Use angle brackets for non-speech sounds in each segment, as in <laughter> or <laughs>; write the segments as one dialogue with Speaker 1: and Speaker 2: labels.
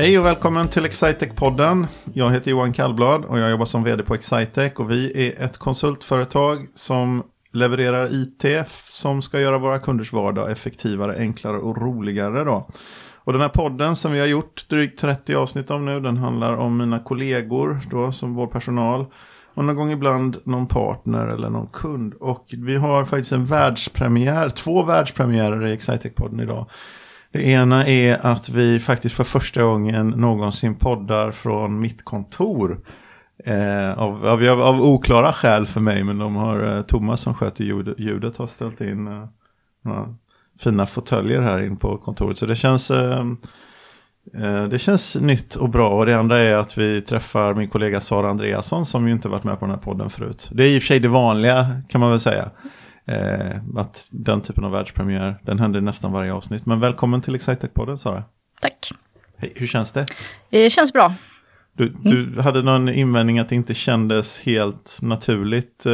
Speaker 1: Hej och välkommen till Excitec-podden. Jag heter Johan Kallblad och jag jobbar som vd på Excitec. Och vi är ett konsultföretag som levererar IT som ska göra våra kunders vardag effektivare, enklare och roligare. Då. Och den här podden som vi har gjort drygt 30 avsnitt av nu, den handlar om mina kollegor då, som vår personal. Och någon gång ibland någon partner eller någon kund. Och vi har faktiskt en världspremiär, två världspremiärer i Excitec-podden idag. Det ena är att vi faktiskt för första gången någonsin poddar från mitt kontor. Eh, av, av, av, oklara skäl för mig, men de har, eh, Thomas som sköter ljud, ljudet har ställt in eh, några fina fåtöljer här in på kontoret. Så det känns, eh, eh, det känns nytt och bra. Och det andra är att vi träffar min kollega Sara Andreasson som ju inte varit med på den här podden förut. Det är i och för sig det vanliga kan man väl säga. Eh, att den typen av världspremiär, den händer nästan varje avsnitt. Men välkommen till Excitec-podden Sara.
Speaker 2: Tack.
Speaker 1: Hej, hur känns det?
Speaker 2: Det känns bra.
Speaker 1: Du, du mm. hade någon invändning att det inte kändes helt naturligt. Eh,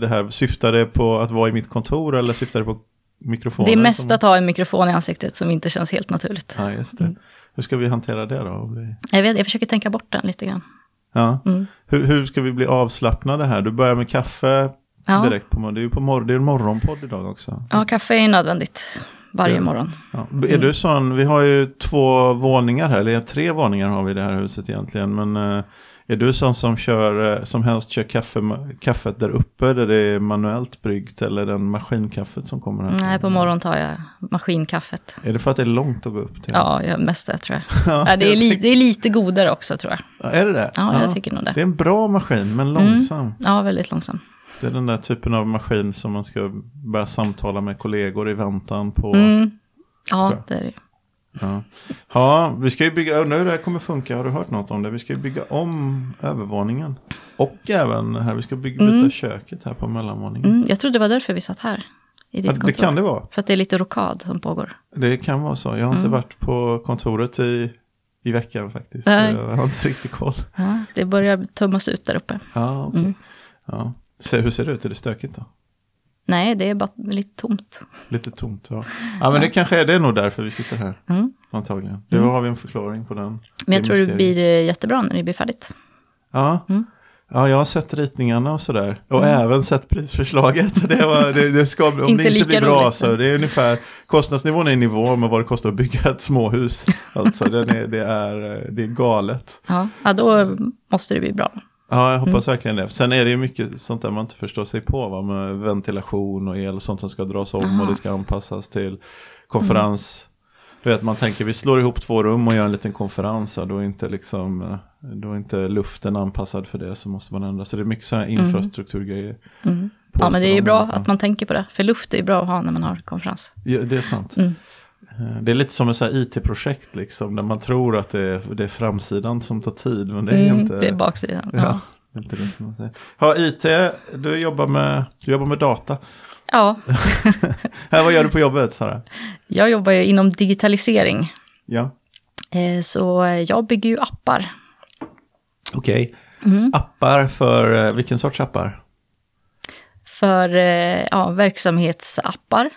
Speaker 1: det här syftade på att vara i mitt kontor eller syftade på mikrofonen?
Speaker 2: Det är mest som... att ha en mikrofon i ansiktet som inte känns helt naturligt.
Speaker 1: Ja, just det. Mm. Hur ska vi hantera det då?
Speaker 2: Jag, vet, jag försöker tänka bort den lite grann.
Speaker 1: Ja. Mm. Hur, hur ska vi bli avslappnade här? Du börjar med kaffe ja. direkt på morgonen. Det är ju på mor det är morgonpodd idag också.
Speaker 2: Ja, kaffe är nödvändigt varje morgon.
Speaker 1: Ja. Är mm. du sån, vi har ju två våningar här, eller tre våningar har vi i det här huset egentligen. Men uh, är du sån som, kör, eh, som helst kör kaffe, kaffet där uppe där det är manuellt bryggt eller den maskinkaffet som kommer här?
Speaker 2: Nej, på morgonen tar jag maskinkaffet.
Speaker 1: Är det för att det är långt att gå upp till?
Speaker 2: Ja, jag, mest det tror jag. <laughs> ja, det, är li, det är lite godare också tror jag.
Speaker 1: Ja, är det det?
Speaker 2: Ja, jag tycker nog det.
Speaker 1: Det är en bra maskin, men mm. långsam. Mm.
Speaker 2: Ja, väldigt långsam.
Speaker 1: Det är den där typen av maskin som man ska börja samtala med kollegor i väntan på.
Speaker 2: Mm. Ja, så. det är det.
Speaker 1: Ja. ja, vi ska ju bygga, hur det här kommer funka, har du hört något om det? Vi ska ju bygga om övervåningen. Och även här, vi ska bygga, byta mm. köket här på mellanvåningen.
Speaker 2: Mm, jag trodde det var därför vi satt här. I ditt ja, kontor.
Speaker 1: Det kan det vara.
Speaker 2: För att det är lite rokad som pågår.
Speaker 1: Det kan vara så. Jag har inte mm. varit på kontoret i, i veckan faktiskt. Nej. Jag har inte riktigt koll.
Speaker 2: Ja, det börjar tummas ut där uppe.
Speaker 1: Ja, okay. Mm. ja. Se, hur ser det ut? Är det stökigt då?
Speaker 2: Nej, det är bara lite tomt.
Speaker 1: Lite tomt, ja. Ja, men det kanske är det är nog därför vi sitter här. Mm. Antagligen. Det mm. har vi en förklaring på den.
Speaker 2: Men jag tror det blir eh, jättebra när det blir färdigt.
Speaker 1: Ja. Mm. Ja, jag har sett ritningarna och sådär. Och mm. även sett prisförslaget. <laughs> Det, var, det, det ska, om inte det inte blir bra roligt. så det är ungefär, kostnadsnivån är i nivå med vad det kostar att bygga ett småhus. <laughs> Alltså det är, det är, det är galet.
Speaker 2: Ja, ja, då måste det bli bra.
Speaker 1: Ja, jag hoppas mm. verkligen det. Sen är det ju mycket sånt där man inte förstår sig på. Va? Med ventilation och el och sånt som ska dras om Aha. och det ska anpassas till konferens. Mm. Du vet, man tänker vi slår ihop två rum och gör en liten konferens. Då, är inte liksom, då är inte luften anpassad för det så måste man ändra. Så det är mycket sådana mm. infrastrukturgrejer.
Speaker 2: Mm. Ja, men det är ju bra att man tänker på det. För luft är ju bra att ha när man har konferens.
Speaker 1: Ja, det är sant. Eh, det är lite som ett it-projekt liksom, där man tror att det är, det är framsidan som tar tid, men det är mm, inte.
Speaker 2: Det är baksidan.
Speaker 1: Ja, ja. Inte det som man säger. Ha, IT, du jobbar med, du jobbar med data. <laughs>
Speaker 2: Ja.
Speaker 1: Vad gör du på jobbet, Sara?
Speaker 2: Jag jobbar ju inom digitalisering.
Speaker 1: Ja.
Speaker 2: Eh, så jag bygger ju appar.
Speaker 1: Okej. Okay. Mm. Appar för, eh, vilken sorts appar?
Speaker 2: För ja, verksamhetsappar.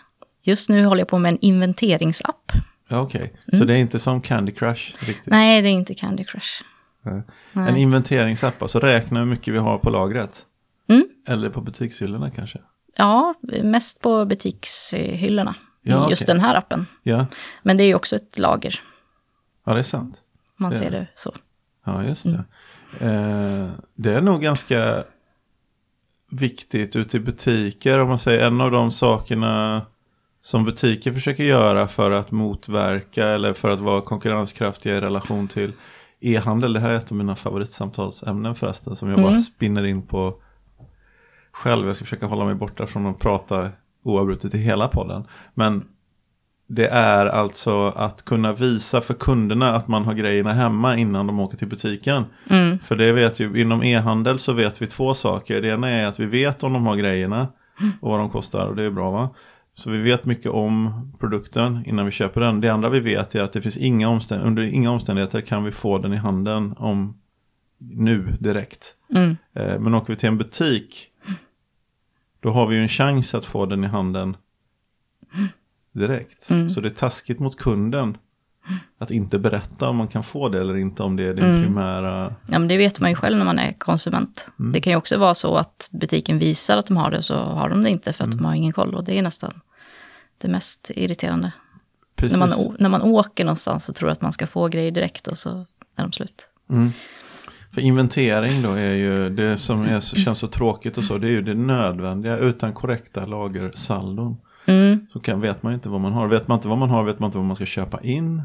Speaker 2: Just nu håller jag på med en inventeringsapp.
Speaker 1: Okej, okay. mm. så det är inte som Candy Crush riktigt?
Speaker 2: Nej, det är inte Candy Crush.
Speaker 1: Nej. En inventeringsapp, alltså räkna hur mycket vi har på lagret? Mm. Eller på butikshyllorna kanske?
Speaker 2: Ja, mest på butikshyllorna. Ja, just okay. den här appen.
Speaker 1: Ja.
Speaker 2: Men det är ju också ett lager.
Speaker 1: Ja, det är sant.
Speaker 2: Man
Speaker 1: det
Speaker 2: ser det så.
Speaker 1: Ja, just det. Mm. Eh, det är nog ganska viktigt ute i butiker. Om man säger en av de sakerna som butiker försöker göra för att motverka eller för att vara konkurrenskraftiga i relation till e-handel. Det här är ett av mina favoritsamtalsämnen förresten som jag mm. bara spinner in på själv. Jag ska försöka hålla mig borta från att prata oavbrutet i hela podden. Men det är alltså att kunna visa för kunderna att man har grejerna hemma innan de åker till butiken. Mm. För det vet ju, inom e-handel så vet vi två saker. Det ena är att vi vet om de har grejerna och vad de kostar och det är bra va. Så vi vet mycket om produkten innan vi köper den. Det andra vi vet är att det finns inga omständigheter, under inga omständigheter kan vi få den i handen om nu direkt. Mm. Eh, men åker vi till en butik då har vi ju en chans att få den i handen direkt. Mm. Så det är taskigt mot kunden Att inte berätta om man kan få det eller inte, om det är din
Speaker 2: Mm.
Speaker 1: primära...
Speaker 2: Ja, men det vet man ju själv när man är konsument.
Speaker 1: Mm.
Speaker 2: Det kan ju också vara så att butiken visar att de har det, så har de det inte för att
Speaker 1: Mm.
Speaker 2: de har ingen koll. Och det är nästan det mest irriterande.
Speaker 1: Precis.
Speaker 2: När man, när man åker någonstans och tror att man ska få grejer direkt och så är de slut.
Speaker 1: Mm. För inventering då är ju det som är, känns så tråkigt och så, det är ju det nödvändiga. Utan korrekta lagersaldon
Speaker 2: Mm.
Speaker 1: så kan, vet man inte vad man har. Vet man inte vad man har vet man inte vad man ska köpa in.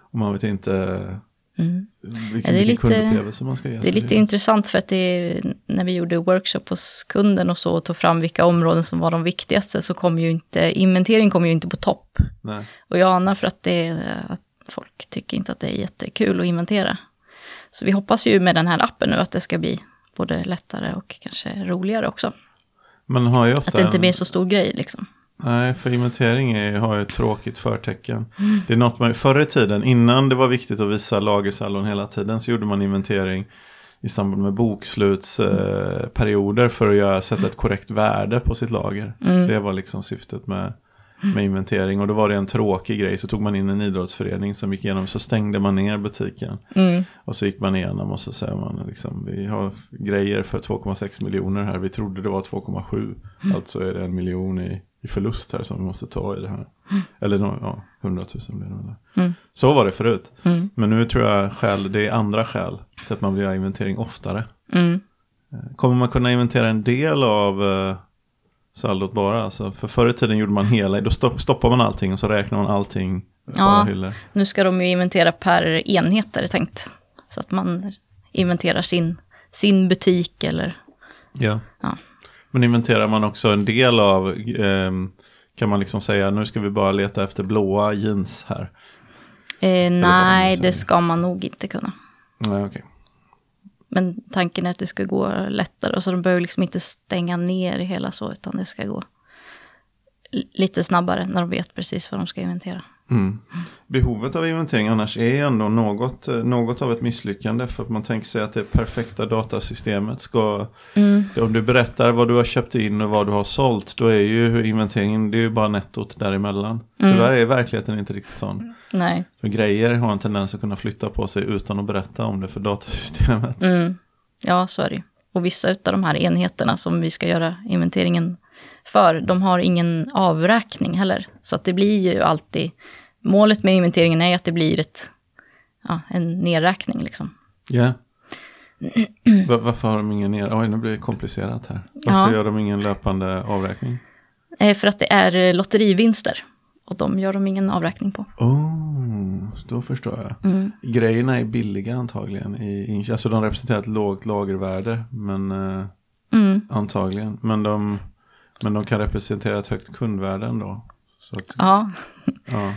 Speaker 1: Och man vet inte
Speaker 2: Mm.
Speaker 1: vilken,
Speaker 2: Ja, det är lite-
Speaker 1: man ska ge.
Speaker 2: Det är lite intressant för att det är, när vi gjorde workshop hos kunden och så och tog fram vilka områden som var de viktigaste så kom ju inte, inventering kom ju inte på topp.
Speaker 1: Nej.
Speaker 2: Och jag anar för att, det att folk tycker inte att det är jättekul att inventera. Så vi hoppas ju med den här appen nu att det ska bli både lättare och kanske roligare också.
Speaker 1: Man har ju ofta
Speaker 2: Att det inte
Speaker 1: en-
Speaker 2: blir så stor grej liksom.
Speaker 1: Nej, för inventering är, har ju ett tråkigt förtecken.
Speaker 2: Mm.
Speaker 1: Det är något man, förr i tiden, innan det var viktigt att visa lagersaldon hela tiden, så gjorde man inventering i samband med bokslutsperioder eh, för att göra, sätta ett korrekt värde på sitt lager.
Speaker 2: Mm.
Speaker 1: Det var liksom syftet med, med inventering. Och då var det en tråkig grej, så tog man in en idrottsförening som gick igenom, så stängde man ner butiken.
Speaker 2: Mm.
Speaker 1: Och så gick man igenom och så säger man liksom, vi har grejer för 2,6 miljoner här, vi trodde det var 2,7.
Speaker 2: Mm.
Speaker 1: Alltså är det en miljon i, i förlust här som vi måste ta i det här. Eller nå- ja, 100 000 blir det väl.
Speaker 2: Mm.
Speaker 1: Så var det förut.
Speaker 2: Mm.
Speaker 1: Men nu tror jag skäl, det är andra skäl till att man vill göra inventering oftare.
Speaker 2: Mm.
Speaker 1: Kommer man kunna inventera en del av eh, saldot bara? Alltså, för förr i tiden gjorde man hela, då stopp, stoppar man allting och så räknar man allting.
Speaker 2: Ja.
Speaker 1: Hyllor.
Speaker 2: Nu ska de ju inventera per enhet är det tänkt. Så att man inventerar sin, sin butik eller...
Speaker 1: Ja.
Speaker 2: Ja.
Speaker 1: Men inventerar man också en del av, ehm, kan man liksom säga nu ska vi bara leta efter blåa jeans här?
Speaker 2: Eh, nej, det ska man nog inte kunna.
Speaker 1: Nej, okej.
Speaker 2: Men tanken är att det ska gå lättare. Så de behöver liksom inte stänga ner hela så, utan det ska gå lite snabbare när de vet precis vad de ska inventera.
Speaker 1: Mm. Behovet av inventering annars är ändå något, eh, något av ett misslyckande. För att man tänker sig att det perfekta datasystemet ska...
Speaker 2: Mm.
Speaker 1: Om du berättar vad du har köpt in och vad du har sålt. Då är ju inventeringen, det är ju bara nettot däremellan.
Speaker 2: Mm.
Speaker 1: Tyvärr är verkligheten inte riktigt sån.
Speaker 2: Nej.
Speaker 1: För grejer har en tendens att kunna flytta på sig utan att berätta om det för datasystemet.
Speaker 2: Mm. Ja, så är det ju. Och vissa av de här enheterna som vi ska göra inventeringen för, de har ingen avräkning heller. Så att det blir ju alltid, målet med inventeringen är att det blir ett, ja, en nedräkning liksom.
Speaker 1: Ja. <clears throat> Va- Varför har de ingen ner... Oj, nu blir det komplicerat här. Varför
Speaker 2: Ja.
Speaker 1: gör de ingen löpande avräkning?
Speaker 2: Eh, För att det är lotterivinster. Och de gör de ingen avräkning på.
Speaker 1: Oh, då förstår jag.
Speaker 2: Mm.
Speaker 1: Grejerna är billiga antagligen. I, i, alltså de representerar ett lågt lagervärde. Men eh,
Speaker 2: Mm.
Speaker 1: antagligen. Men de, men de kan representera ett högt kundvärde ändå. Så att,
Speaker 2: Ja,
Speaker 1: ja,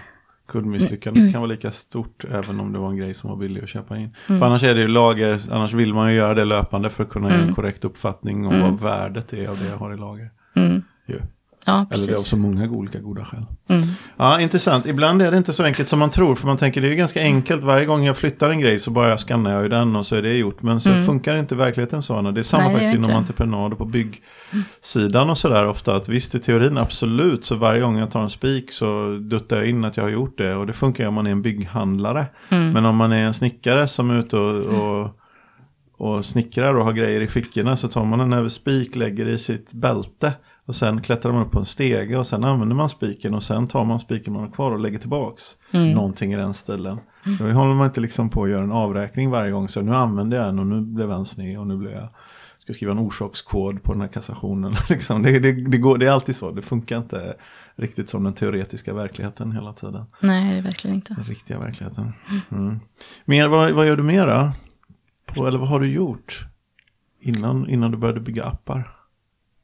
Speaker 1: kundmisslyckandet kan vara lika stort även om det var en grej som var billig att köpa in.
Speaker 2: Mm.
Speaker 1: För annars är det ju lager, annars vill man ju göra det löpande för att kunna ge en
Speaker 2: Mm.
Speaker 1: korrekt uppfattning om
Speaker 2: Mm.
Speaker 1: vad värdet är av det jag har i lager.
Speaker 2: mm.
Speaker 1: Ju.
Speaker 2: Ja
Speaker 1: Eller det är av så många olika goda skäl.
Speaker 2: Mm.
Speaker 1: Ja, intressant. Ibland är det inte så enkelt som man tror. För man tänker det är ju ganska enkelt. Varje gång jag flyttar en grej så bara skannar jag ju den och så är det gjort. Men så
Speaker 2: Mm.
Speaker 1: funkar inte verkligheten så. Anna. Det är samma
Speaker 2: Nej,
Speaker 1: faktiskt inom entreprenad och på byggsidan och sådär ofta. Att visst i teorin absolut så varje gång jag tar en spik så duttar jag in att jag har gjort det. Och det funkar ju om man är en bygghandlare.
Speaker 2: Mm.
Speaker 1: Men om man är en snickare som är ute och, och, och snickrar och har grejer i fickorna så tar man en näve spik, lägger i sitt bälte och sen klättrar man upp på en stege och sen använder man spiken och sen tar man spiken man har kvar och lägger tillbaks
Speaker 2: Mm.
Speaker 1: någonting i den stilen. Då håller man inte liksom på att göra en avräkning varje gång så nu använder jag en och nu blev en sned och nu blev jag ska skriva en orsakskod på den här kassationen. <laughs> liksom. det, det, det, går, det är alltid så, det funkar inte riktigt som den teoretiska verkligheten hela tiden.
Speaker 2: Nej, det är verkligen inte.
Speaker 1: Den riktiga verkligheten. Mm. Mer, vad, vad gör du mer då? På, eller vad har du gjort? Innan, innan du började bygga appar?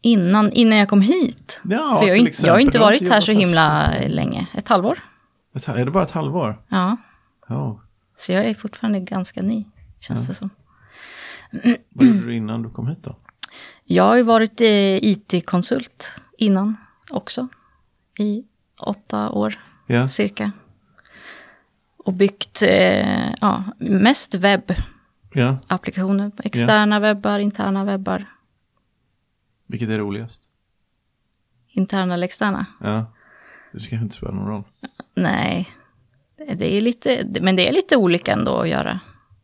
Speaker 2: Innan, innan jag kom hit.
Speaker 1: Ja,
Speaker 2: För jag,
Speaker 1: till
Speaker 2: inte- jag har
Speaker 1: exempel.
Speaker 2: inte varit
Speaker 1: inte
Speaker 2: här så himla
Speaker 1: så-
Speaker 2: länge. Ett halvår.
Speaker 1: Ett, är det bara ett halvår?
Speaker 2: Ja,
Speaker 1: Ja.
Speaker 2: så jag är fortfarande ganska ny, känns det som.
Speaker 1: Vad gjorde du innan du kom hit då?
Speaker 2: Jag har ju varit eh, IT-konsult innan också. I åtta år
Speaker 1: Ja,
Speaker 2: cirka. Och byggt eh, ja, mest webbapplikationer.
Speaker 1: ja.
Speaker 2: Externa webbar, interna webbar.
Speaker 1: Vilket är roligast?
Speaker 2: Interna eller externa?
Speaker 1: Ja. Det ska inte spela någon roll.
Speaker 2: Nej. Det är lite, men det är lite olika ändå att göra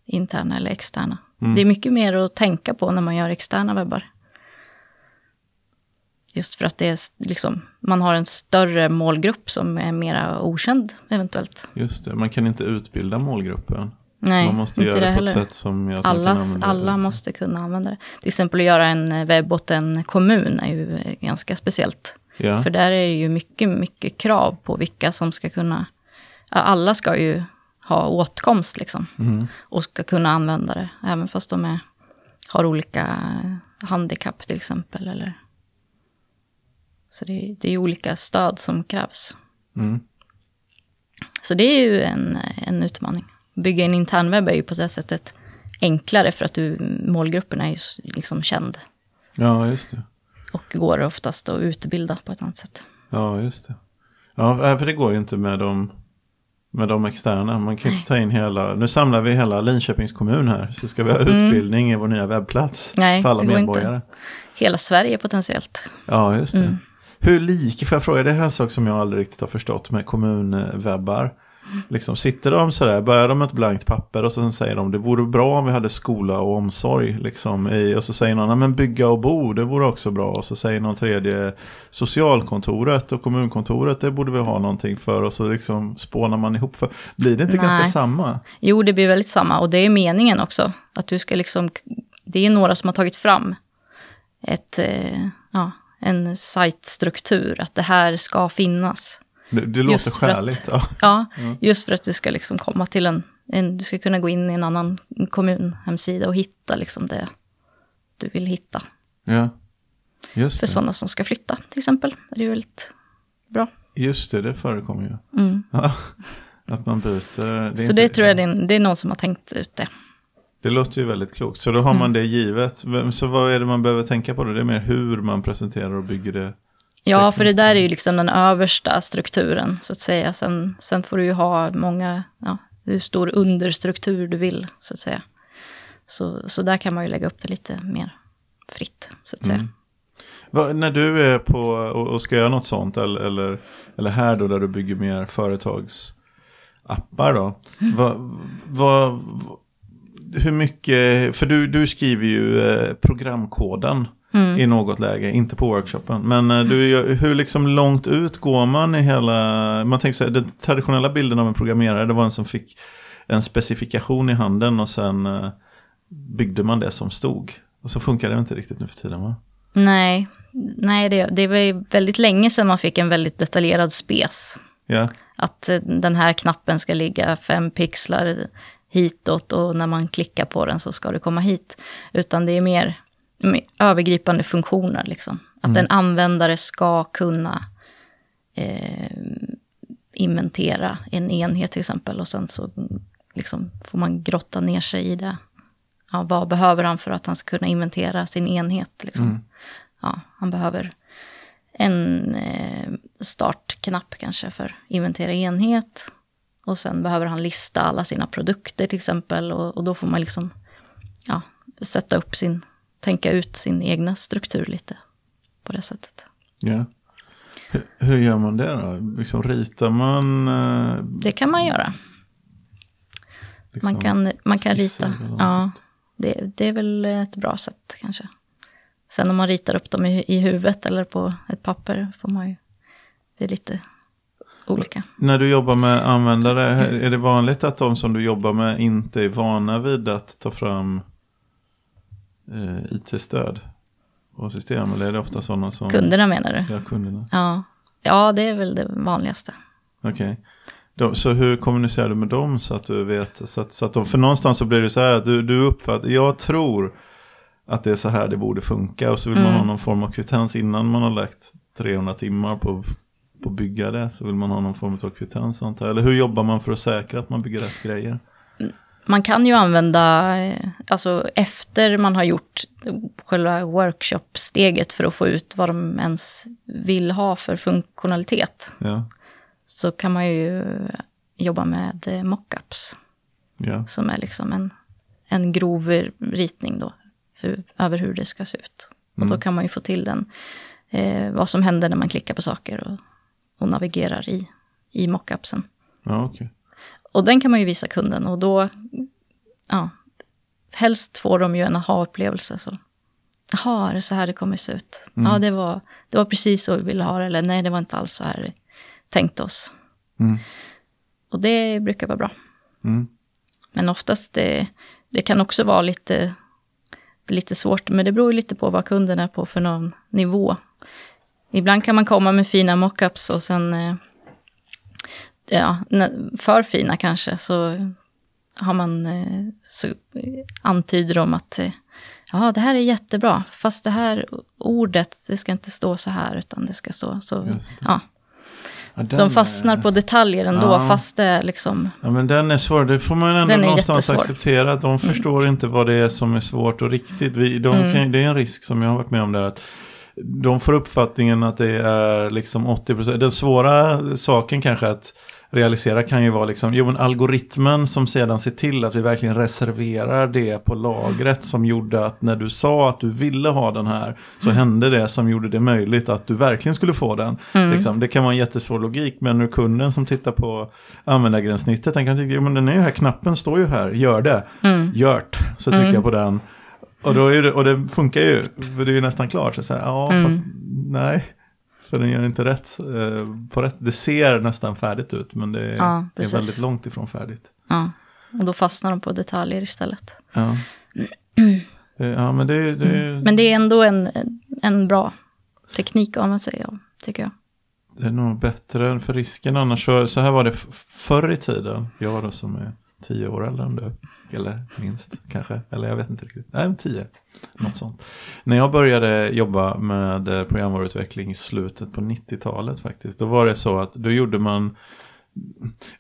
Speaker 2: interna eller externa. Det är mycket mer att tänka på när man gör externa webbar. Just för att det är liksom, man har en större målgrupp som är mera okänd eventuellt.
Speaker 1: Just det, man kan inte utbilda målgruppen.
Speaker 2: Nej,
Speaker 1: man måste göra det,
Speaker 2: det
Speaker 1: på ett sätt som gör att man
Speaker 2: Alla,
Speaker 1: kan använda
Speaker 2: alla
Speaker 1: det.
Speaker 2: måste kunna använda det. Till exempel att göra en webb åt en kommun är ju eh, ganska speciellt.
Speaker 1: Ja,
Speaker 2: För där är det ju mycket, mycket krav på vilka som ska kunna... Alla ska ju ha åtkomst liksom.
Speaker 1: Mm.
Speaker 2: Och ska kunna använda det. Även fast de är, har olika eh, handikapp till exempel. Eller... Så det, är- det är olika stöd som krävs.
Speaker 1: Mm.
Speaker 2: Så det är ju en, en utmaning. Bygga en internwebb är ju på det sättet enklare för att du, målgruppen är ju liksom känd.
Speaker 1: ja just det.
Speaker 2: Och går oftast att utbilda på ett annat sätt.
Speaker 1: Ja, just det. Ja, för det går ju inte med de, med de externa. Man kan ju inte ta in hela, nu samlar vi hela Linköpings kommun här. Så ska vi ha utbildning i vår nya webbplats.
Speaker 2: Mm. Nej,
Speaker 1: för alla medborgare.
Speaker 2: inte. Hela Sverige potentiellt.
Speaker 1: Ja, just det.
Speaker 2: Mm.
Speaker 1: Hur lik, får jag fråga, det här är en sak som jag aldrig riktigt har förstått med kommunwebbar. Liksom, sitter de sådär, börjar de med ett blankt papper och sen säger de det vore bra om vi hade skola och omsorg. Liksom, i, och så säger någon, "Nej, men bygga och bo, det vore också bra. Och så säger någon tredje, socialkontoret och kommunkontoret, det borde vi ha någonting för. Och så liksom spånar man ihop. För, blir det inte
Speaker 2: Nej.
Speaker 1: ganska samma?
Speaker 2: Jo, det blir väldigt samma. Och det är meningen också. Att du ska liksom... Det är några som har tagit fram ett, eh, ja, en sajtstruktur. Att det här ska finnas.
Speaker 1: Det, det låter
Speaker 2: för att-
Speaker 1: skäligt. Ja.
Speaker 2: Ja, just för att du ska liksom komma till en, en... Du ska kunna gå in i en annan kommunhemsida och hitta liksom det du vill hitta.
Speaker 1: ja, just
Speaker 2: För
Speaker 1: det.
Speaker 2: sådana som ska flytta, till exempel. Det är ju väldigt bra.
Speaker 1: Just det, det förekommer ju.
Speaker 2: Mm. <laughs>
Speaker 1: Att man byter. Det
Speaker 2: Så
Speaker 1: inte-
Speaker 2: det tror jag det är, det är någon som har tänkt ut det.
Speaker 1: Det låter ju väldigt klokt. Så då har
Speaker 2: Mm.
Speaker 1: man det givet. Så vad är det man behöver tänka på då? Det är mer hur man presenterar och bygger det.
Speaker 2: Ja, för det där är ju liksom den översta strukturen, så att säga. Sen, sen får du ju ha många, ja, hur stor understruktur du vill, så att säga. Så, så där kan man ju lägga upp det lite mer fritt, så att säga.
Speaker 1: Mm. Vad- när du är på och, och ska göra något sånt eller, eller, eller här då där du bygger mer företagsappar då.
Speaker 2: Mm.
Speaker 1: Vad, vad, hur mycket, för du, du skriver ju eh, programkoden
Speaker 2: Mm.
Speaker 1: i något läge, inte på workshopen. Men eh, du, gör- hur liksom långt ut går man i hela, man tänker här, den traditionella bilden av en programmerare, det var en som fick en specifikation i handen och sen eh, byggde man det som stod. Och så funkar det inte riktigt nu för tiden va?
Speaker 2: Nej, nej det, det var ju väldigt länge sedan man fick en väldigt detaljerad spes.
Speaker 1: Ja,
Speaker 2: Att eh, den här knappen ska ligga fem pixlar hitåt och när man klickar på den så ska det komma hit. Utan det är mer övergripande funktioner. Liksom. Att en användare ska kunna eh, inventera en enhet till exempel och sen så liksom, får man grotta ner sig i det. Ja, vad behöver han för att han ska kunna inventera sin enhet? Liksom. Ja, han behöver en eh, startknapp kanske för inventera enhet. Och sen behöver han lista alla sina produkter till exempel. Och, och då får man liksom ja, sätta upp sin, tänka ut sin egna struktur lite på det sättet.
Speaker 1: ja. Hur, hur gör man det då? Liksom ritar man? eh,
Speaker 2: Det kan man göra.
Speaker 1: Liksom,
Speaker 2: Man kan, man kan rita. Ja, det, det är väl ett bra sätt kanske. Sen om man ritar upp dem i, i huvudet eller på ett papper får man ju... Det är lite olika.
Speaker 1: När du jobbar med användare, är det vanligt att de som du jobbar med inte är vana vid att ta fram eh, it-stöd och system? Eller är det ofta sådana som...
Speaker 2: Kunderna menar du?
Speaker 1: Ja, kunderna.
Speaker 2: Ja. ja, det är väl det vanligaste.
Speaker 1: Okej. De- Så hur kommunicerar du med dem så att du vet? Så att, så att de, för någonstans så blir det så här att du, du uppfattar, jag tror att det är så här det borde funka. Och så vill man
Speaker 2: Mm.
Speaker 1: ha någon form av kvittens innan man har lagt 300 timmar på, på att bygga det. Så vill man ha någon form av kvittens antar jag. Eller hur jobbar man för att säkra att man bygger rätt grejer?
Speaker 2: Man kan ju använda, eh, alltså efter man har gjort själva workshop-steget för att få ut vad de ens vill ha för funktionalitet.
Speaker 1: Ja,
Speaker 2: Så kan man ju jobba med mockups.
Speaker 1: ja,
Speaker 2: Som är liksom en, en grov ritning då. Hur, över hur det ska se ut. Och då kan man ju få till den. Eh, vad som händer när man klickar på saker och, och navigerar i, i mockupsen.
Speaker 1: ja okej.
Speaker 2: Och den kan man ju visa kunden och då, ja, helst får de ju en aha-upplevelse. Så. Jaha, är det så här det kommer se ut?
Speaker 1: Mm.
Speaker 2: Ja, det var, det var precis så vi ville ha det, eller nej, det var inte alls så här vi tänkte oss.
Speaker 1: Mm.
Speaker 2: Och det brukar vara bra.
Speaker 1: Mm.
Speaker 2: Men oftast, det, det kan också vara lite, lite svårt, men det beror ju lite på vad kunden är på för någon nivå. Ibland kan man komma med fina mockups och sen, eh, ja, för fina kanske, så har man, eh, så antyder de att eh, ja, det här är jättebra, fast det här ordet, det ska inte stå så här, utan det ska stå så. Ja,
Speaker 1: Ja,
Speaker 2: de fastnar
Speaker 1: är-
Speaker 2: på detaljer ändå,
Speaker 1: Ja.
Speaker 2: fast det är liksom,
Speaker 1: Ja, men den är svår. Det får man ändå någonstans.
Speaker 2: Mm.
Speaker 1: acceptera. Att de förstår inte vad det är som är svårt och riktigt. Vi, de
Speaker 2: Mm.
Speaker 1: kan, det är en risk som jag har varit med om där. Att de får uppfattningen att det är liksom 80%. Den svåra saken kanske att realisera kan ju vara liksom, jo men algoritmen som sedan ser till att vi verkligen reserverar det på lagret som gjorde att när du sa att du ville ha den här så hände det som gjorde det möjligt att du verkligen skulle få den. Liksom, det kan vara en jättesvår logik men nu kunden som tittar på användargränssnittet den kan tycka, jo men den är ju här, knappen står ju här, gör det, gjort, så trycker jag på den. Och, då är det, och det funkar ju, för det är ju nästan klart. Så säger ja, fast nej. För den gör inte rätt, eh, på rätt. Det ser nästan färdigt ut, men det är,
Speaker 2: Ja,
Speaker 1: är väldigt långt ifrån färdigt.
Speaker 2: ja. Och då fastnar de på detaljer istället.
Speaker 1: Ja, Det- <clears throat> ja men det, det,
Speaker 2: Men det är ändå en, en bra teknik om man säger, ja, tycker jag.
Speaker 1: det är nog bättre för risken. Annars så, så här var det förr i tiden. Jag då som är tio år äldre än du. Eller minst kanske. Eller jag vet inte riktigt. Nej, men tio. Något sånt. När jag började jobba med eh, programvaruutveckling i slutet på 90-talet faktiskt. Då var det så att då gjorde man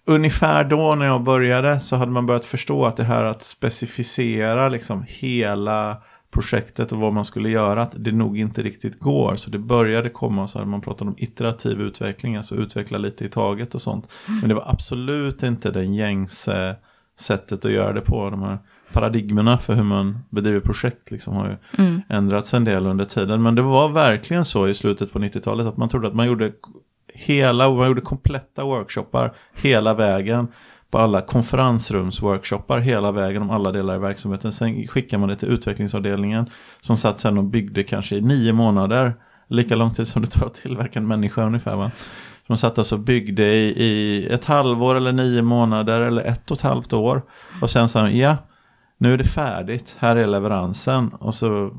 Speaker 1: Ungefär då när jag började så hade man börjat förstå att det här att specificera liksom hela projektet och vad man skulle göra, att det nog inte riktigt går. Så det började komma så hade man pratat om iterativ utveckling, alltså utveckla lite i taget och sånt. Men det var absolut inte den gängse sättet att göra det på. De här paradigmerna för hur man bedriver projekt liksom har ju
Speaker 2: Mm.
Speaker 1: ändrats en del under tiden. Men det var verkligen så i slutet på 90-talet att man trodde att man gjorde hela, man gjorde kompletta workshoppar hela vägen på alla konferensrumsworkshoppar hela vägen om alla delar i verksamheten. Sen skickar man det till utvecklingsavdelningen som satt sen och byggde kanske i nio månader. Lika lång tid som det tar att tillverka en människa ungefär va. De satt alltså och byggde i, i ett halvår eller nio månader eller ett och ett halvt år. Och sen sa de, ja, nu är det färdigt, här är leveransen. Och så,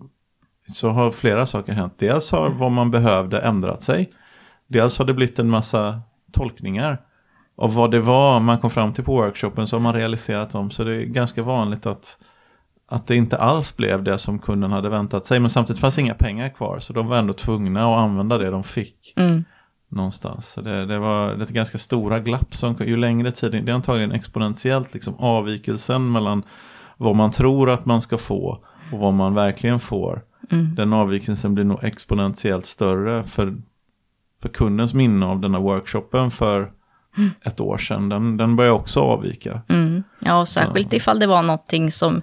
Speaker 1: så har flera saker hänt. Dels har vad man behövde ändrat sig. Dels har det blivit en massa tolkningar av vad det var man kom fram till på workshopen så har man realiserat dem. Så det är ganska vanligt att, att det inte alls blev det som kunden hade väntat sig. Men samtidigt fanns inga pengar kvar så de var ändå tvungna att använda det de fick
Speaker 2: Mm
Speaker 1: någonstans. Så det, det var det ganska stora glapp som ju längre tid, det är antagligen exponentiellt liksom avvikelsen mellan vad man tror att man ska få och vad man verkligen får.
Speaker 2: Mm.
Speaker 1: Den avvikelsen blir nog exponentiellt större för, för kundens minne av denna workshopen för ett år sedan. Den, den börjar också avvika.
Speaker 2: Mm. Ja, och särskilt ifall det var någonting som,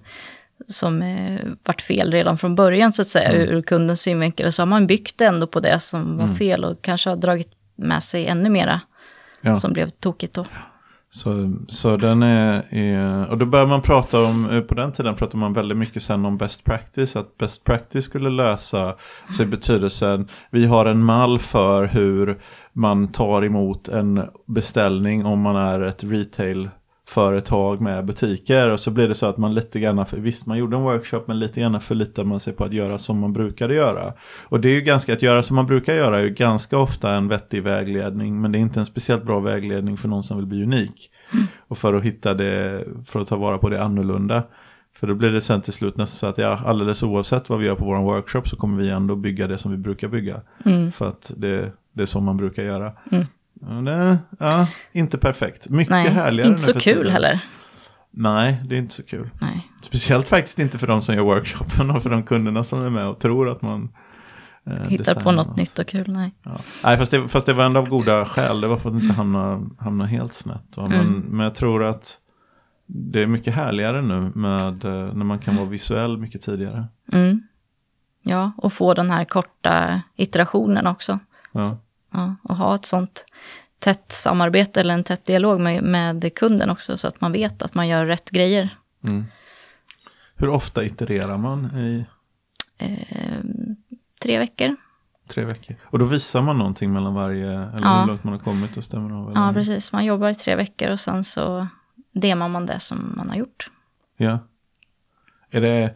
Speaker 2: som eh, vart fel redan från början, så att säga,
Speaker 1: Mm.
Speaker 2: ur kundens synvinkel. Så har man byggt ändå på det som var fel och kanske har dragit med sig ännu mera
Speaker 1: Ja.
Speaker 2: som blev tokigt då.
Speaker 1: Så, så den är, är, och då börjar man prata om, eh, på den tiden pratade man väldigt mycket sen om best practice, att best practice skulle lösa, så i betydelsen, vi har en mall för hur man tar emot en beställning om man är ett retail företag med butiker och så blir det så att man lite grann, för, visst man gjorde en workshop men lite grann förlitar man sig på att göra som man brukade göra. Och det är ju ganska, att göra som man brukar göra är ju ganska ofta en vettig vägledning men det är inte en speciellt bra vägledning för någon som vill bli unik. Och för att hitta det, för att ta vara på det annorlunda. För då blir det sen till slut nästan så att ja, alldeles oavsett vad vi gör på vår workshop så kommer vi ändå bygga det som vi brukar bygga. För att det, det är som man brukar göra. Ja, det, ja, inte perfekt. Mycket
Speaker 2: Nej,
Speaker 1: härligare
Speaker 2: inte så kul
Speaker 1: tiden.
Speaker 2: heller.
Speaker 1: Nej, det är inte så kul.
Speaker 2: Nej.
Speaker 1: Speciellt faktiskt inte för de som gör workshopen och för de kunderna som är med och tror att man eh,
Speaker 2: Hittar på något nytt och kul, nej.
Speaker 1: Ja. Nej, fast det, fast det var ändå av goda skäl. Det var för att inte hamna, hamna helt snett. Va? Men,
Speaker 2: Mm.
Speaker 1: men jag tror att det är mycket härligare nu med eh, när man kan vara visuell mycket tidigare.
Speaker 2: Mm. Ja, och få den här korta iterationen också.
Speaker 1: Ja.
Speaker 2: Ja, och ha ett sånt tätt samarbete eller en tätt dialog med, med kunden också, så att man vet att man gör rätt grejer.
Speaker 1: Mm. Hur ofta itererar man i
Speaker 2: Eh, tre veckor.
Speaker 1: tre veckor? Och då visar man någonting mellan varje, eller
Speaker 2: Ja.
Speaker 1: hur långt man har kommit och stämmer av? Eller?
Speaker 2: Ja, precis. Man jobbar i tre veckor och sen så demar man det som man har gjort.
Speaker 1: Ja. Är det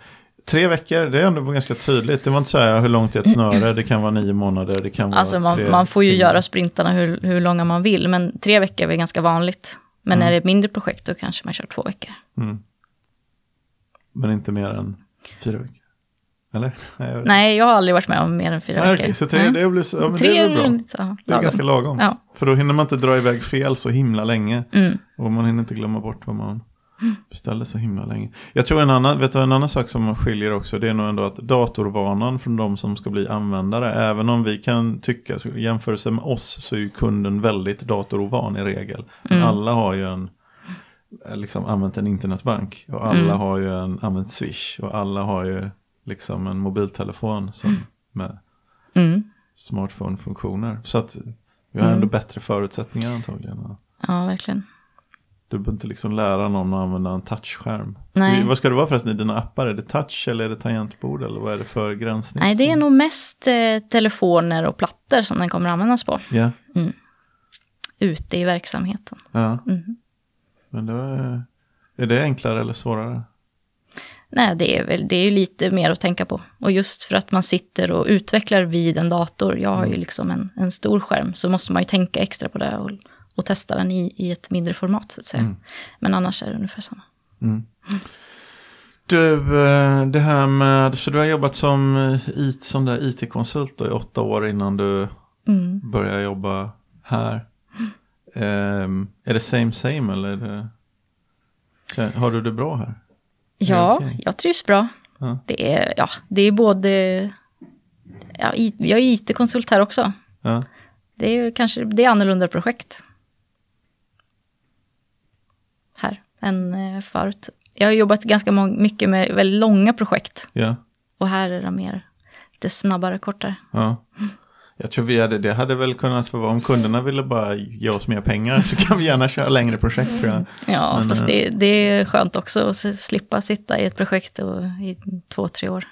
Speaker 1: tre veckor? Det är ändå ganska tydligt. Det var inte så här hur långt är ett snöre, det kan vara nio månader, det kan vara
Speaker 2: Alltså man,
Speaker 1: tre
Speaker 2: man får ju
Speaker 1: timmar.
Speaker 2: göra sprintarna hur, hur långa man vill, men tre veckor är väl ganska vanligt. Men
Speaker 1: Mm.
Speaker 2: är det ett mindre projekt då kanske man kör två veckor.
Speaker 1: Mm. Men inte mer än fyra veckor? Eller? Nej, jag vet
Speaker 2: Nej, jag har aldrig varit med om mer än fyra
Speaker 1: Nej,
Speaker 2: veckor.
Speaker 1: okej, så tre,
Speaker 2: Mm.
Speaker 1: det blir, så- ja,
Speaker 2: Tre
Speaker 1: det är bra.
Speaker 2: ja,
Speaker 1: Det är ganska lagom.
Speaker 2: Ja.
Speaker 1: För då hinner man inte dra iväg fel så himla länge.
Speaker 2: Mm.
Speaker 1: Och man hinner inte glömma bort vad man beställde så himla länge. Jag tror en annan, vet du, en annan sak som skiljer också, det är nog ändå att datorvanan från de som ska bli användare, även om vi kan tycka, så jämförelse med oss så är ju kunden väldigt datorovan i regel.
Speaker 2: Mm.
Speaker 1: alla har ju en, eh, liksom använt en internetbank och alla
Speaker 2: Mm.
Speaker 1: har ju en, använt Swish och alla har ju liksom en mobiltelefon som med
Speaker 2: Mm.
Speaker 1: smartphone-funktioner. Så att vi har
Speaker 2: Mm.
Speaker 1: ändå bättre förutsättningar antagligen.
Speaker 2: Ja, verkligen.
Speaker 1: Du behöver inte liksom lära någon att använda en touchskärm.
Speaker 2: Nej.
Speaker 1: Vad ska det vara förresten i dina appar? Är det touch eller är det tangentbord? Eller vad är det för gränssnitt?
Speaker 2: Nej, det är nog mest eh, telefoner och plattor som den kommer användas på.
Speaker 1: Ja,
Speaker 2: Ute i verksamheten.
Speaker 1: ja.
Speaker 2: Mhm.
Speaker 1: Men då är, är det enklare eller svårare?
Speaker 2: Nej, det är, väl, det är ju lite mer att tänka på. Och just för att man sitter och utvecklar vid en dator, jag har ju liksom en, en stor skärm, så måste man ju tänka extra på det och, och testa den i, i ett mindre format, så att säga.
Speaker 1: Mm.
Speaker 2: Men annars är det ungefär samma.
Speaker 1: Mm. Du, eh, det här med, så du har jobbat som, eh, IT, som där IT-konsult i åtta år innan du
Speaker 2: Mm.
Speaker 1: började jobba här. Ehm, är det same same eller det, har du det bra här?
Speaker 2: Ja,
Speaker 1: okej.
Speaker 2: jag trivs bra.
Speaker 1: Ja.
Speaker 2: Det, är, ja, det är både... Ja, jag är IT-konsult här också.
Speaker 1: Ja.
Speaker 2: Det är kanske det är annorlunda projekt. Här än eh, förut. Jag har jobbat ganska mycket med väldigt långa projekt.
Speaker 1: ja.
Speaker 2: Och här är det mer lite snabbare, kortare.
Speaker 1: Ja. Jag tror vi hade, det hade väl kunnat vara om kunderna ville bara ge oss mer pengar så kan vi gärna köra längre projekt tror jag.
Speaker 2: Ja,
Speaker 1: Men,
Speaker 2: fast
Speaker 1: eh,
Speaker 2: det, det är skönt också att slippa sitta i ett projekt och, i två, tre år.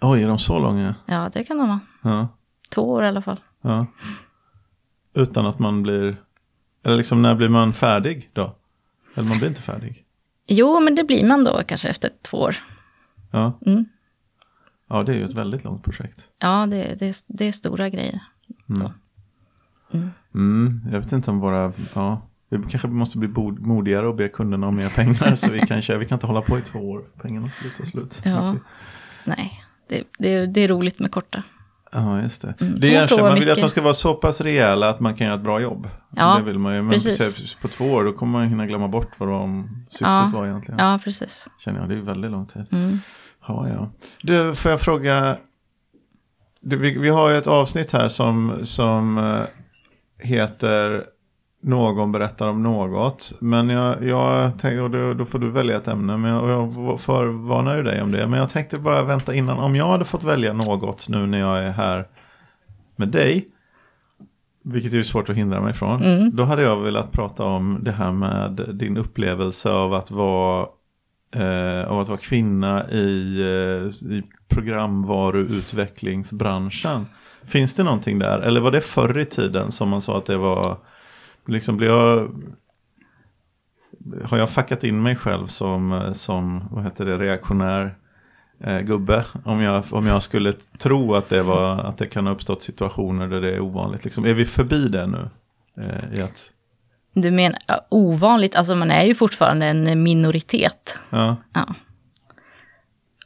Speaker 1: Oj, är de så långa?
Speaker 2: Ja, det kan de vara.
Speaker 1: Ja.
Speaker 2: Två år i alla fall.
Speaker 1: ja. Utan att man blir, eller liksom när blir man färdig då? Eller man blir inte färdig?
Speaker 2: Jo, men det blir man då kanske efter två år.
Speaker 1: Ja,
Speaker 2: Mm.
Speaker 1: ja det är ju ett väldigt långt projekt.
Speaker 2: Ja, det, det, det är stora grejer.
Speaker 1: Mm. Mm, jag vet inte om våra, ja, vi kanske måste bli modigare och be kunderna om mer pengar så vi kan vi kan inte hålla på i två år, pengarna skulle ta slut.
Speaker 2: Ja. Nej, det, det, det är roligt med korta.
Speaker 1: Ja, just det.
Speaker 2: Mm,
Speaker 1: det är
Speaker 2: man
Speaker 1: vill att de
Speaker 2: mycket.
Speaker 1: ska vara så pass rejäla att man kan göra ett bra jobb.
Speaker 2: Ja,
Speaker 1: det vill man ju. Men
Speaker 2: precis.
Speaker 1: på två år då kommer man hinna glömma bort vad de, syftet
Speaker 2: Ja.
Speaker 1: var egentligen.
Speaker 2: Ja, precis.
Speaker 1: Känner jag, det är väldigt lång tid.
Speaker 2: Mm.
Speaker 1: Ja, ja. Du, får jag fråga. Du, vi, vi har ju ett avsnitt här som, som eh, heter Någon berättar om något. Men jag, jag tänkte, och då, då får du välja ett ämne. Men jag, och jag förvarnar ju dig om det. Men jag tänkte bara vänta innan. Om jag hade fått välja något nu när jag är här med dig. Vilket är ju svårt att hindra mig från.
Speaker 2: Mm.
Speaker 1: Då hade jag velat prata om det här med din upplevelse av att vara eh, av att vara kvinna i, eh, i programvaruutvecklingsbranschen. Finns det någonting där? Eller var det förr i tiden som man sa att det var, liksom blir jag, har jag fuckat in mig själv som, eh, som vad heter det, reaktionär eh, gubbe? Om jag, om jag skulle tro att det, var, att det kan ha uppstått situationer där det är ovanligt. Liksom, är vi förbi det nu? Eh, i att,
Speaker 2: Du menar ovanligt, alltså man är ju fortfarande en minoritet.
Speaker 1: ja,
Speaker 2: Ja.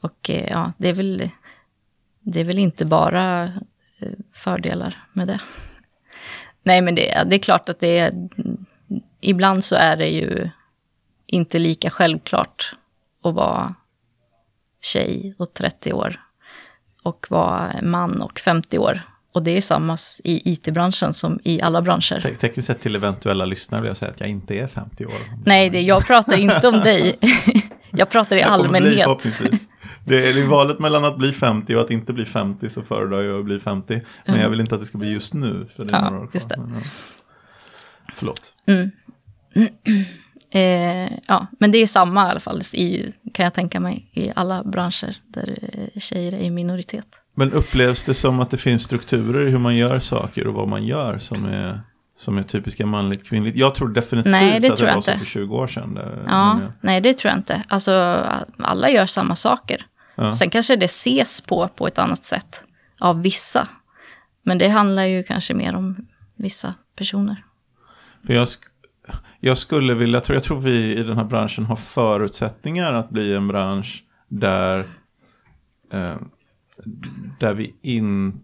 Speaker 2: Och eh, ja, det är väl, det är väl inte bara eh, fördelar med det. Nej, men det, det är klart att det är, ibland så är det ju inte lika självklart att vara tjej och 30 år och vara man och 50 år. Och det är samma i it-branschen som i alla branscher.
Speaker 1: te- tekniskt sett till eventuella lyssnare vill jag säga att jag inte är 50 år.
Speaker 2: Nej, det, jag pratar inte om dig. <laughs> jag pratar i
Speaker 1: Jag bli
Speaker 2: allmänhet.
Speaker 1: förhoppningsvis. Det är i valet mellan att bli 50 och att inte bli 50 så föredrar jag att bli 50. Men jag vill inte att det ska bli just nu. För det är
Speaker 2: Ja,
Speaker 1: några år kvar.
Speaker 2: just det.
Speaker 1: Men, ja. Förlåt. <clears throat>
Speaker 2: Eh, ja, men det är samma i alla fall, i, kan jag tänka mig, i alla branscher där eh, tjejer är i minoritet.
Speaker 1: Men upplevs det som att det finns strukturer i hur man gör saker och vad man gör som är, som är typiska manligt kvinnligt? Jag tror definitivt
Speaker 2: Nej, det
Speaker 1: att
Speaker 2: tror
Speaker 1: det var så
Speaker 2: inte.
Speaker 1: för 20 år sedan. Där,
Speaker 2: Ja,
Speaker 1: jag-
Speaker 2: nej det tror jag inte. Alltså, alla gör samma saker.
Speaker 1: Ja.
Speaker 2: Sen kanske det ses på på ett annat sätt av vissa. Men det handlar ju kanske mer om vissa personer.
Speaker 1: För jag, sk- jag skulle vilja, jag tror, jag tror vi i den här branschen har förutsättningar att bli en bransch där, eh, där vi inte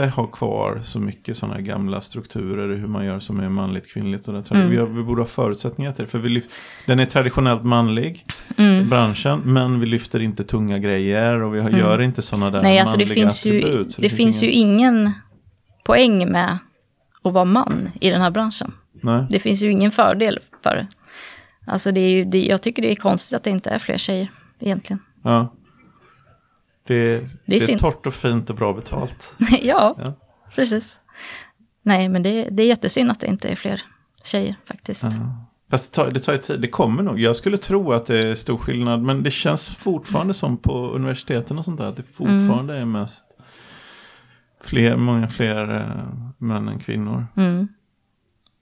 Speaker 1: har kvar så mycket sådana gamla strukturer i hur man gör som är manligt kvinnligt. Och tradi-
Speaker 2: Mm.
Speaker 1: vi, har, vi borde ha förutsättningar till det. För vi lyft, den är traditionellt manlig,
Speaker 2: Mm.
Speaker 1: branschen, men vi lyfter inte tunga grejer och vi har, gör inte sådana där
Speaker 2: Nej, alltså det finns ju,
Speaker 1: attribut. Så
Speaker 2: det finns ju
Speaker 1: ingen-
Speaker 2: ingen poäng med att vara man i den här branschen.
Speaker 1: Nej.
Speaker 2: Det finns ju ingen fördel för det. Alltså det är ju, det, jag tycker det är konstigt att det inte är fler tjejer egentligen.
Speaker 1: Ja. Det, det är,
Speaker 2: synd.
Speaker 1: torrt och fint och bra betalt. <laughs>
Speaker 2: ja,
Speaker 1: Ja.
Speaker 2: precis. Nej, men det, det är jättesynd att det inte är fler tjejer faktiskt.
Speaker 1: Fast det tar, det tar ju tid, det kommer nog. Jag skulle tro att det är stor skillnad, men det känns fortfarande som på universiteten och sånt där, att det fortfarande är mest fler, många fler eh, män än kvinnor.
Speaker 2: Mm.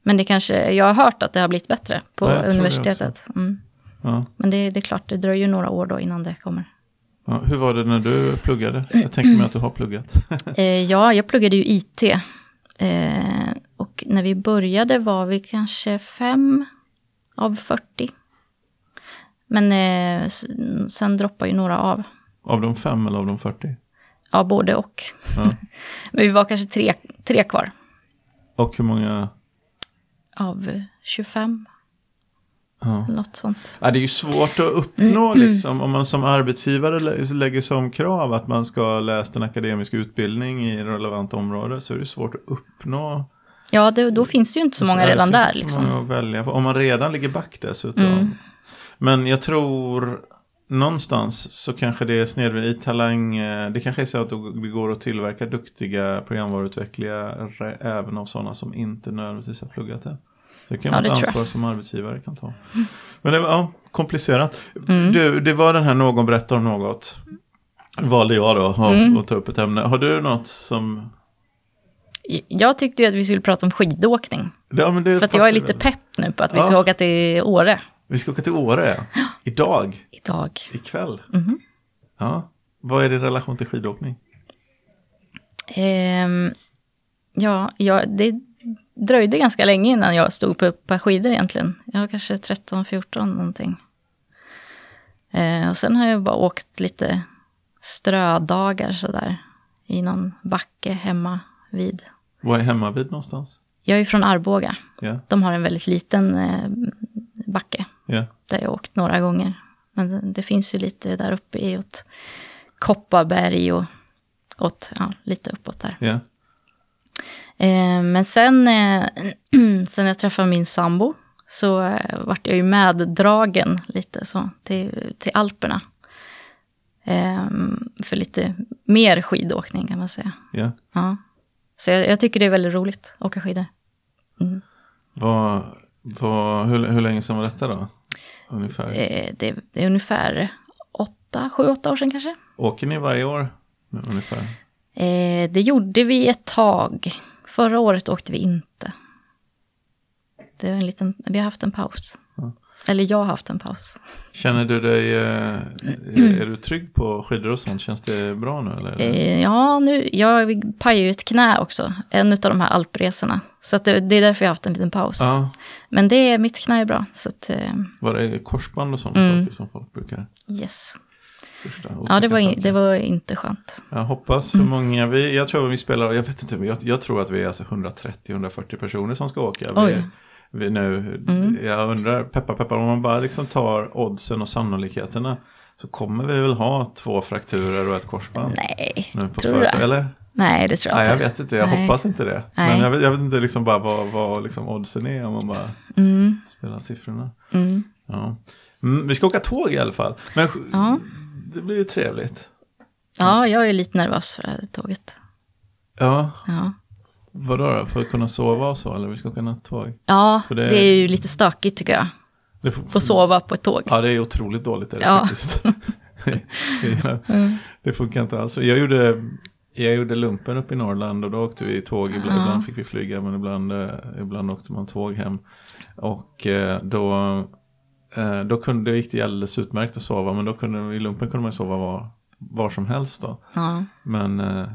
Speaker 2: Men det kanske, jag har hört att det har blivit bättre på
Speaker 1: Ja, det
Speaker 2: universitetet. Mm.
Speaker 1: Ja.
Speaker 2: Men det, det är klart, det dröjer ju några år då innan det kommer.
Speaker 1: Ja, hur var det när du pluggade? Jag tänker mig att du har pluggat. <clears throat>
Speaker 2: Eh, ja, jag pluggade ju IT. Eh, och när vi började var vi kanske fem av 40. Men eh, sen droppar ju några av.
Speaker 1: av de fem eller av de 40?
Speaker 2: Ja, både och.
Speaker 1: Ja. <laughs>
Speaker 2: Men vi var kanske tre, tre kvar
Speaker 1: Och hur många?
Speaker 2: av eh, 25.
Speaker 1: Ja.
Speaker 2: Något sånt.
Speaker 1: Ja, det är ju svårt att uppnå liksom, om man som arbetsgivare lä- lägger som krav att man ska ha läst en akademisk utbildning i relevant område så är det svårt att uppnå.
Speaker 2: Ja, det, då finns det ju inte så många redan där. Liksom.
Speaker 1: många att välja på. Om man redan ligger back dessutom.
Speaker 2: Mm.
Speaker 1: Men jag tror någonstans så kanske det är snedvridet i talang. eh, Det kanske är så att det går att tillverka duktiga programvaruutvecklare även av sådana som inte nödvändigtvis har pluggat det. Det kan
Speaker 2: Ja,
Speaker 1: vara
Speaker 2: det
Speaker 1: ett ansvar som arbetsgivare kan ta. Men det var ja, komplicerat.
Speaker 2: Mm.
Speaker 1: Du, det var den här någon berättar om något. Valde jag då att
Speaker 2: Mm.
Speaker 1: ta upp ett ämne. Har du något som...
Speaker 2: Jag tyckte ju att vi skulle prata om skidåkning.
Speaker 1: Ja, men det
Speaker 2: För att jag är lite pepp nu på att vi
Speaker 1: Ja.
Speaker 2: ska åka till Åre
Speaker 1: Vi ska åka till Åre. <gasps> Idag.
Speaker 2: idag.
Speaker 1: Ikväll.
Speaker 2: Mhm.
Speaker 1: Ja. Vad är din relation till skidåkning?
Speaker 2: Ehm, ja, ja, det dröjde ganska länge innan jag stod på ett par skidor egentligen. Jag var kanske 13-14 någonting. Eh, och sen har jag bara åkt lite strödagar sådär. I någon backe hemma vid.
Speaker 1: Vad är hemma vid någonstans?
Speaker 2: Jag är från Arboga.
Speaker 1: Ja,
Speaker 2: De har en väldigt liten eh, backe.
Speaker 1: ja,
Speaker 2: Där jag åkt några gånger. Men det, det finns ju lite där uppe i åt Kopparberg och åt, ja, lite uppåt där.
Speaker 1: ja.
Speaker 2: Eh, men sen, eh, <clears throat> sen jag träffade min sambo så eh, vart jag ju meddragen lite så till, till Alperna. Eh, för lite mer skidåkning kan man säga.
Speaker 1: ja.
Speaker 2: Ja. Så jag, jag tycker det är väldigt roligt att åka skidor.
Speaker 1: Vad, vad, hur, hur länge sedan var detta då? Ungefär.
Speaker 2: Det, det är ungefär åtta, sju, åtta år sedan kanske.
Speaker 1: Åker ni varje år? Ungefär.
Speaker 2: Eh, det gjorde vi ett tag. Förra året åkte vi inte. Det var en liten, vi har haft en paus. Eller jag har haft en paus.
Speaker 1: Känner du dig, eh, är du trygg på skidor och sånt? Känns det bra nu eller?
Speaker 2: Eh, ja, nu, jag pajade ju ett knä också. En av de här alpresorna. Så det, det är därför jag har haft en liten paus.
Speaker 1: Ja,
Speaker 2: Men det, mitt knä är bra. Så att, eh,
Speaker 1: var det korsband och sådana
Speaker 2: Mm.
Speaker 1: saker som folk brukar
Speaker 2: yes. Ja, det var, in, det var inte skönt.
Speaker 1: Jag hoppas hur många vi, jag tror vi spelar, jag vet inte, jag, jag tror att vi är alltså 130-140 personer som ska åka. Vi,
Speaker 2: Oj.
Speaker 1: vi nu, Jag undrar, peppar peppar, om man bara liksom tar oddsen och sannolikheterna så kommer vi väl ha två frakturer och ett korsband.
Speaker 2: Nej,
Speaker 1: nu på
Speaker 2: tror du
Speaker 1: företag? Eller?
Speaker 2: Nej, det tror jag
Speaker 1: Nej, jag
Speaker 2: inte.
Speaker 1: vet inte, jag
Speaker 2: Nej.
Speaker 1: hoppas inte det.
Speaker 2: Nej.
Speaker 1: Men jag vet, jag vet inte liksom bara vad, vad liksom oddsen är om man bara
Speaker 2: Mm,
Speaker 1: spelar siffrorna.
Speaker 2: mm.
Speaker 1: Ja. Mm, vi ska åka tåg i alla fall. Men
Speaker 2: Ja.
Speaker 1: Det blir ju trevligt.
Speaker 2: ja, jag är lite nervös för det här tåget.
Speaker 1: Ja,
Speaker 2: Ja.
Speaker 1: Vadå då? För att kunna sova och så? Eller vi ska åka nattåg?
Speaker 2: Ja, det...
Speaker 1: det-
Speaker 2: är ju lite stökigt tycker jag.
Speaker 1: Det får,
Speaker 2: Få sova på ett tåg.
Speaker 1: Ja, det är otroligt dåligt är det
Speaker 2: Ja.
Speaker 1: faktiskt. <laughs> det, det funkar inte alls. Jag gjorde, jag gjorde lumpen upp i Norrland och då åkte vi tåg. Ibland,
Speaker 2: Ja.
Speaker 1: ibland fick vi flyga men ibland, eh, ibland åkte man tåg hem. Och eh, då, då kunde, det gick det alldeles utmärkt att sova. Men då kunde, i lumpen kunde man sova var, var som helst då.
Speaker 2: Ja.
Speaker 1: Men eh,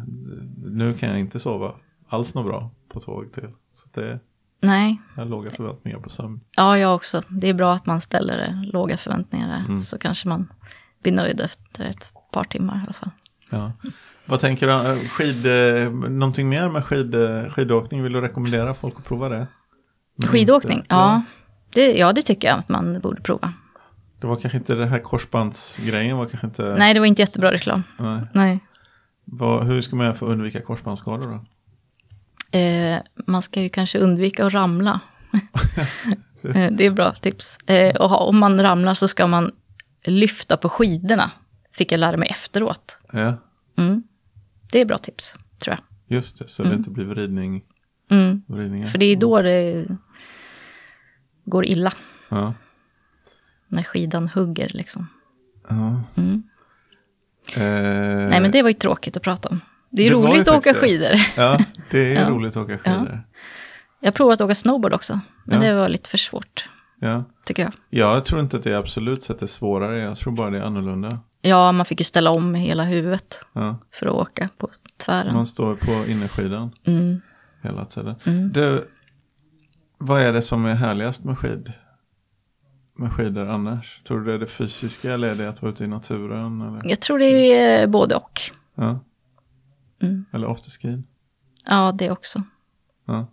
Speaker 1: nu kan jag inte sova alls något bra på tåg till. Så det,
Speaker 2: Nej,
Speaker 1: jag har låga förväntningar på sömn.
Speaker 2: ja jag också. Det är bra att man ställer det, låga förväntningar där.
Speaker 1: Mm.
Speaker 2: Så kanske man blir nöjd efter ett par timmar i alla fall.
Speaker 1: Ja. Vad tänker du? eh, Skid, eh, någonting mer med skid, eh, skidåkning? Vill du rekommendera folk att prova det? Men
Speaker 2: Skidåkning,
Speaker 1: inte-
Speaker 2: ja. Det, ja, det tycker jag att man borde prova.
Speaker 1: Det var kanske inte det här korsbandsgrejen var kanske inte...
Speaker 2: Nej, det var inte jättebra reklam.
Speaker 1: Nej.
Speaker 2: Nej.
Speaker 1: Vad, hur ska man göra för att undvika korsbandsskador då?
Speaker 2: Eh, man ska ju kanske undvika att ramla. <laughs> eh, det är bra tips. Eh, och om man ramlar så ska man lyfta på skidorna. Fick jag lära mig efteråt.
Speaker 1: Ja,
Speaker 2: Mm. Det är bra tips, tror jag.
Speaker 1: just det. Så det inte blir vridning,
Speaker 2: Mm.
Speaker 1: vridningar.
Speaker 2: För det är då det går illa.
Speaker 1: Ja.
Speaker 2: När skidan hugger liksom.
Speaker 1: ja.
Speaker 2: Mm.
Speaker 1: Eh,
Speaker 2: Nej men det var ju tråkigt att prata om. Det är
Speaker 1: Det
Speaker 2: roligt att åka
Speaker 1: det.
Speaker 2: skidor.
Speaker 1: Ja, det är <laughs>
Speaker 2: Ja.
Speaker 1: roligt att åka skidor.
Speaker 2: Jag har provat att åka snowboard också. Men det var lite för svårt,
Speaker 1: Ja.
Speaker 2: tycker jag.
Speaker 1: Jag tror inte att det absolut sett är svårare. Jag tror bara det är annorlunda.
Speaker 2: Ja, man fick ju ställa om hela huvudet
Speaker 1: Ja.
Speaker 2: för att åka på tvären.
Speaker 1: Man står på innerskidan
Speaker 2: Mm.
Speaker 1: hela tiden.
Speaker 2: Mm.
Speaker 1: Du, vad är det som är härligast med skid? Med skidor annars? Tror du det är det fysiska eller är det att vara ute i naturen? Eller,
Speaker 2: Jag tror det är både och.
Speaker 1: ja.
Speaker 2: Mm.
Speaker 1: eller afterskin?
Speaker 2: Ja, det också.
Speaker 1: Ja.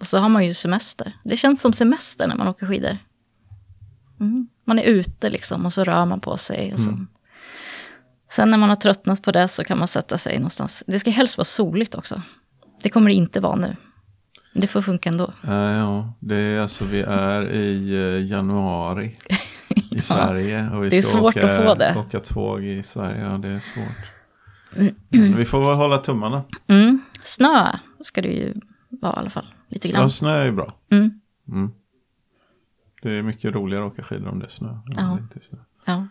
Speaker 2: Och så har man ju semester. Det känns som semester när man åker skidor. Mm. Man är ute liksom och så rör man på sig. Och så.
Speaker 1: Mm.
Speaker 2: Sen när man har tröttnat på det så kan man sätta sig någonstans. Det ska helst vara soligt också. Det kommer det inte vara nu. Det får funka ändå.
Speaker 1: Eh, ja, det är alltså vi är i eh, januari <laughs> i Sverige. Och vi
Speaker 2: det är
Speaker 1: ska
Speaker 2: svårt
Speaker 1: åka,
Speaker 2: att få det.
Speaker 1: åka tåg i Sverige. Ja, det är svårt. Men vi får väl hålla tummarna.
Speaker 2: Mm. Snö ska det ju vara i alla fall. Lite grann.
Speaker 1: snö är ju bra.
Speaker 2: Mm.
Speaker 1: Mm. Det är mycket roligare att åka skidor om det är snö.
Speaker 2: Ja.
Speaker 1: inte snö.
Speaker 2: Ja.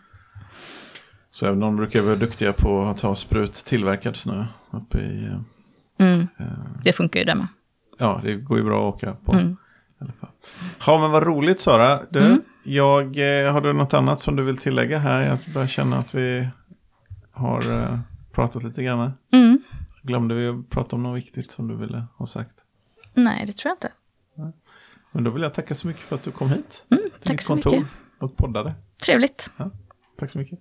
Speaker 1: Så även om de brukar vara duktiga på att ta sprut tillverkad snö uppe i... eh,
Speaker 2: Mm.
Speaker 1: eh,
Speaker 2: Det funkar ju det med.
Speaker 1: Ja, det går ju bra att åka på.
Speaker 2: Mm.
Speaker 1: Ja, men vad roligt Sara. Du,
Speaker 2: Mm.
Speaker 1: jag, eh, har du något annat som du vill tillägga här? Jag börjar känna att vi har eh, pratat lite grann.
Speaker 2: Mm.
Speaker 1: Glömde vi att prata om något viktigt som du ville ha sagt?
Speaker 2: Nej, det tror jag inte.
Speaker 1: Men då vill jag tacka så mycket för att du kom hit.
Speaker 2: Mm,
Speaker 1: till
Speaker 2: tack så
Speaker 1: kontor
Speaker 2: mycket.
Speaker 1: Och poddade.
Speaker 2: Trevligt.
Speaker 1: Tack så mycket.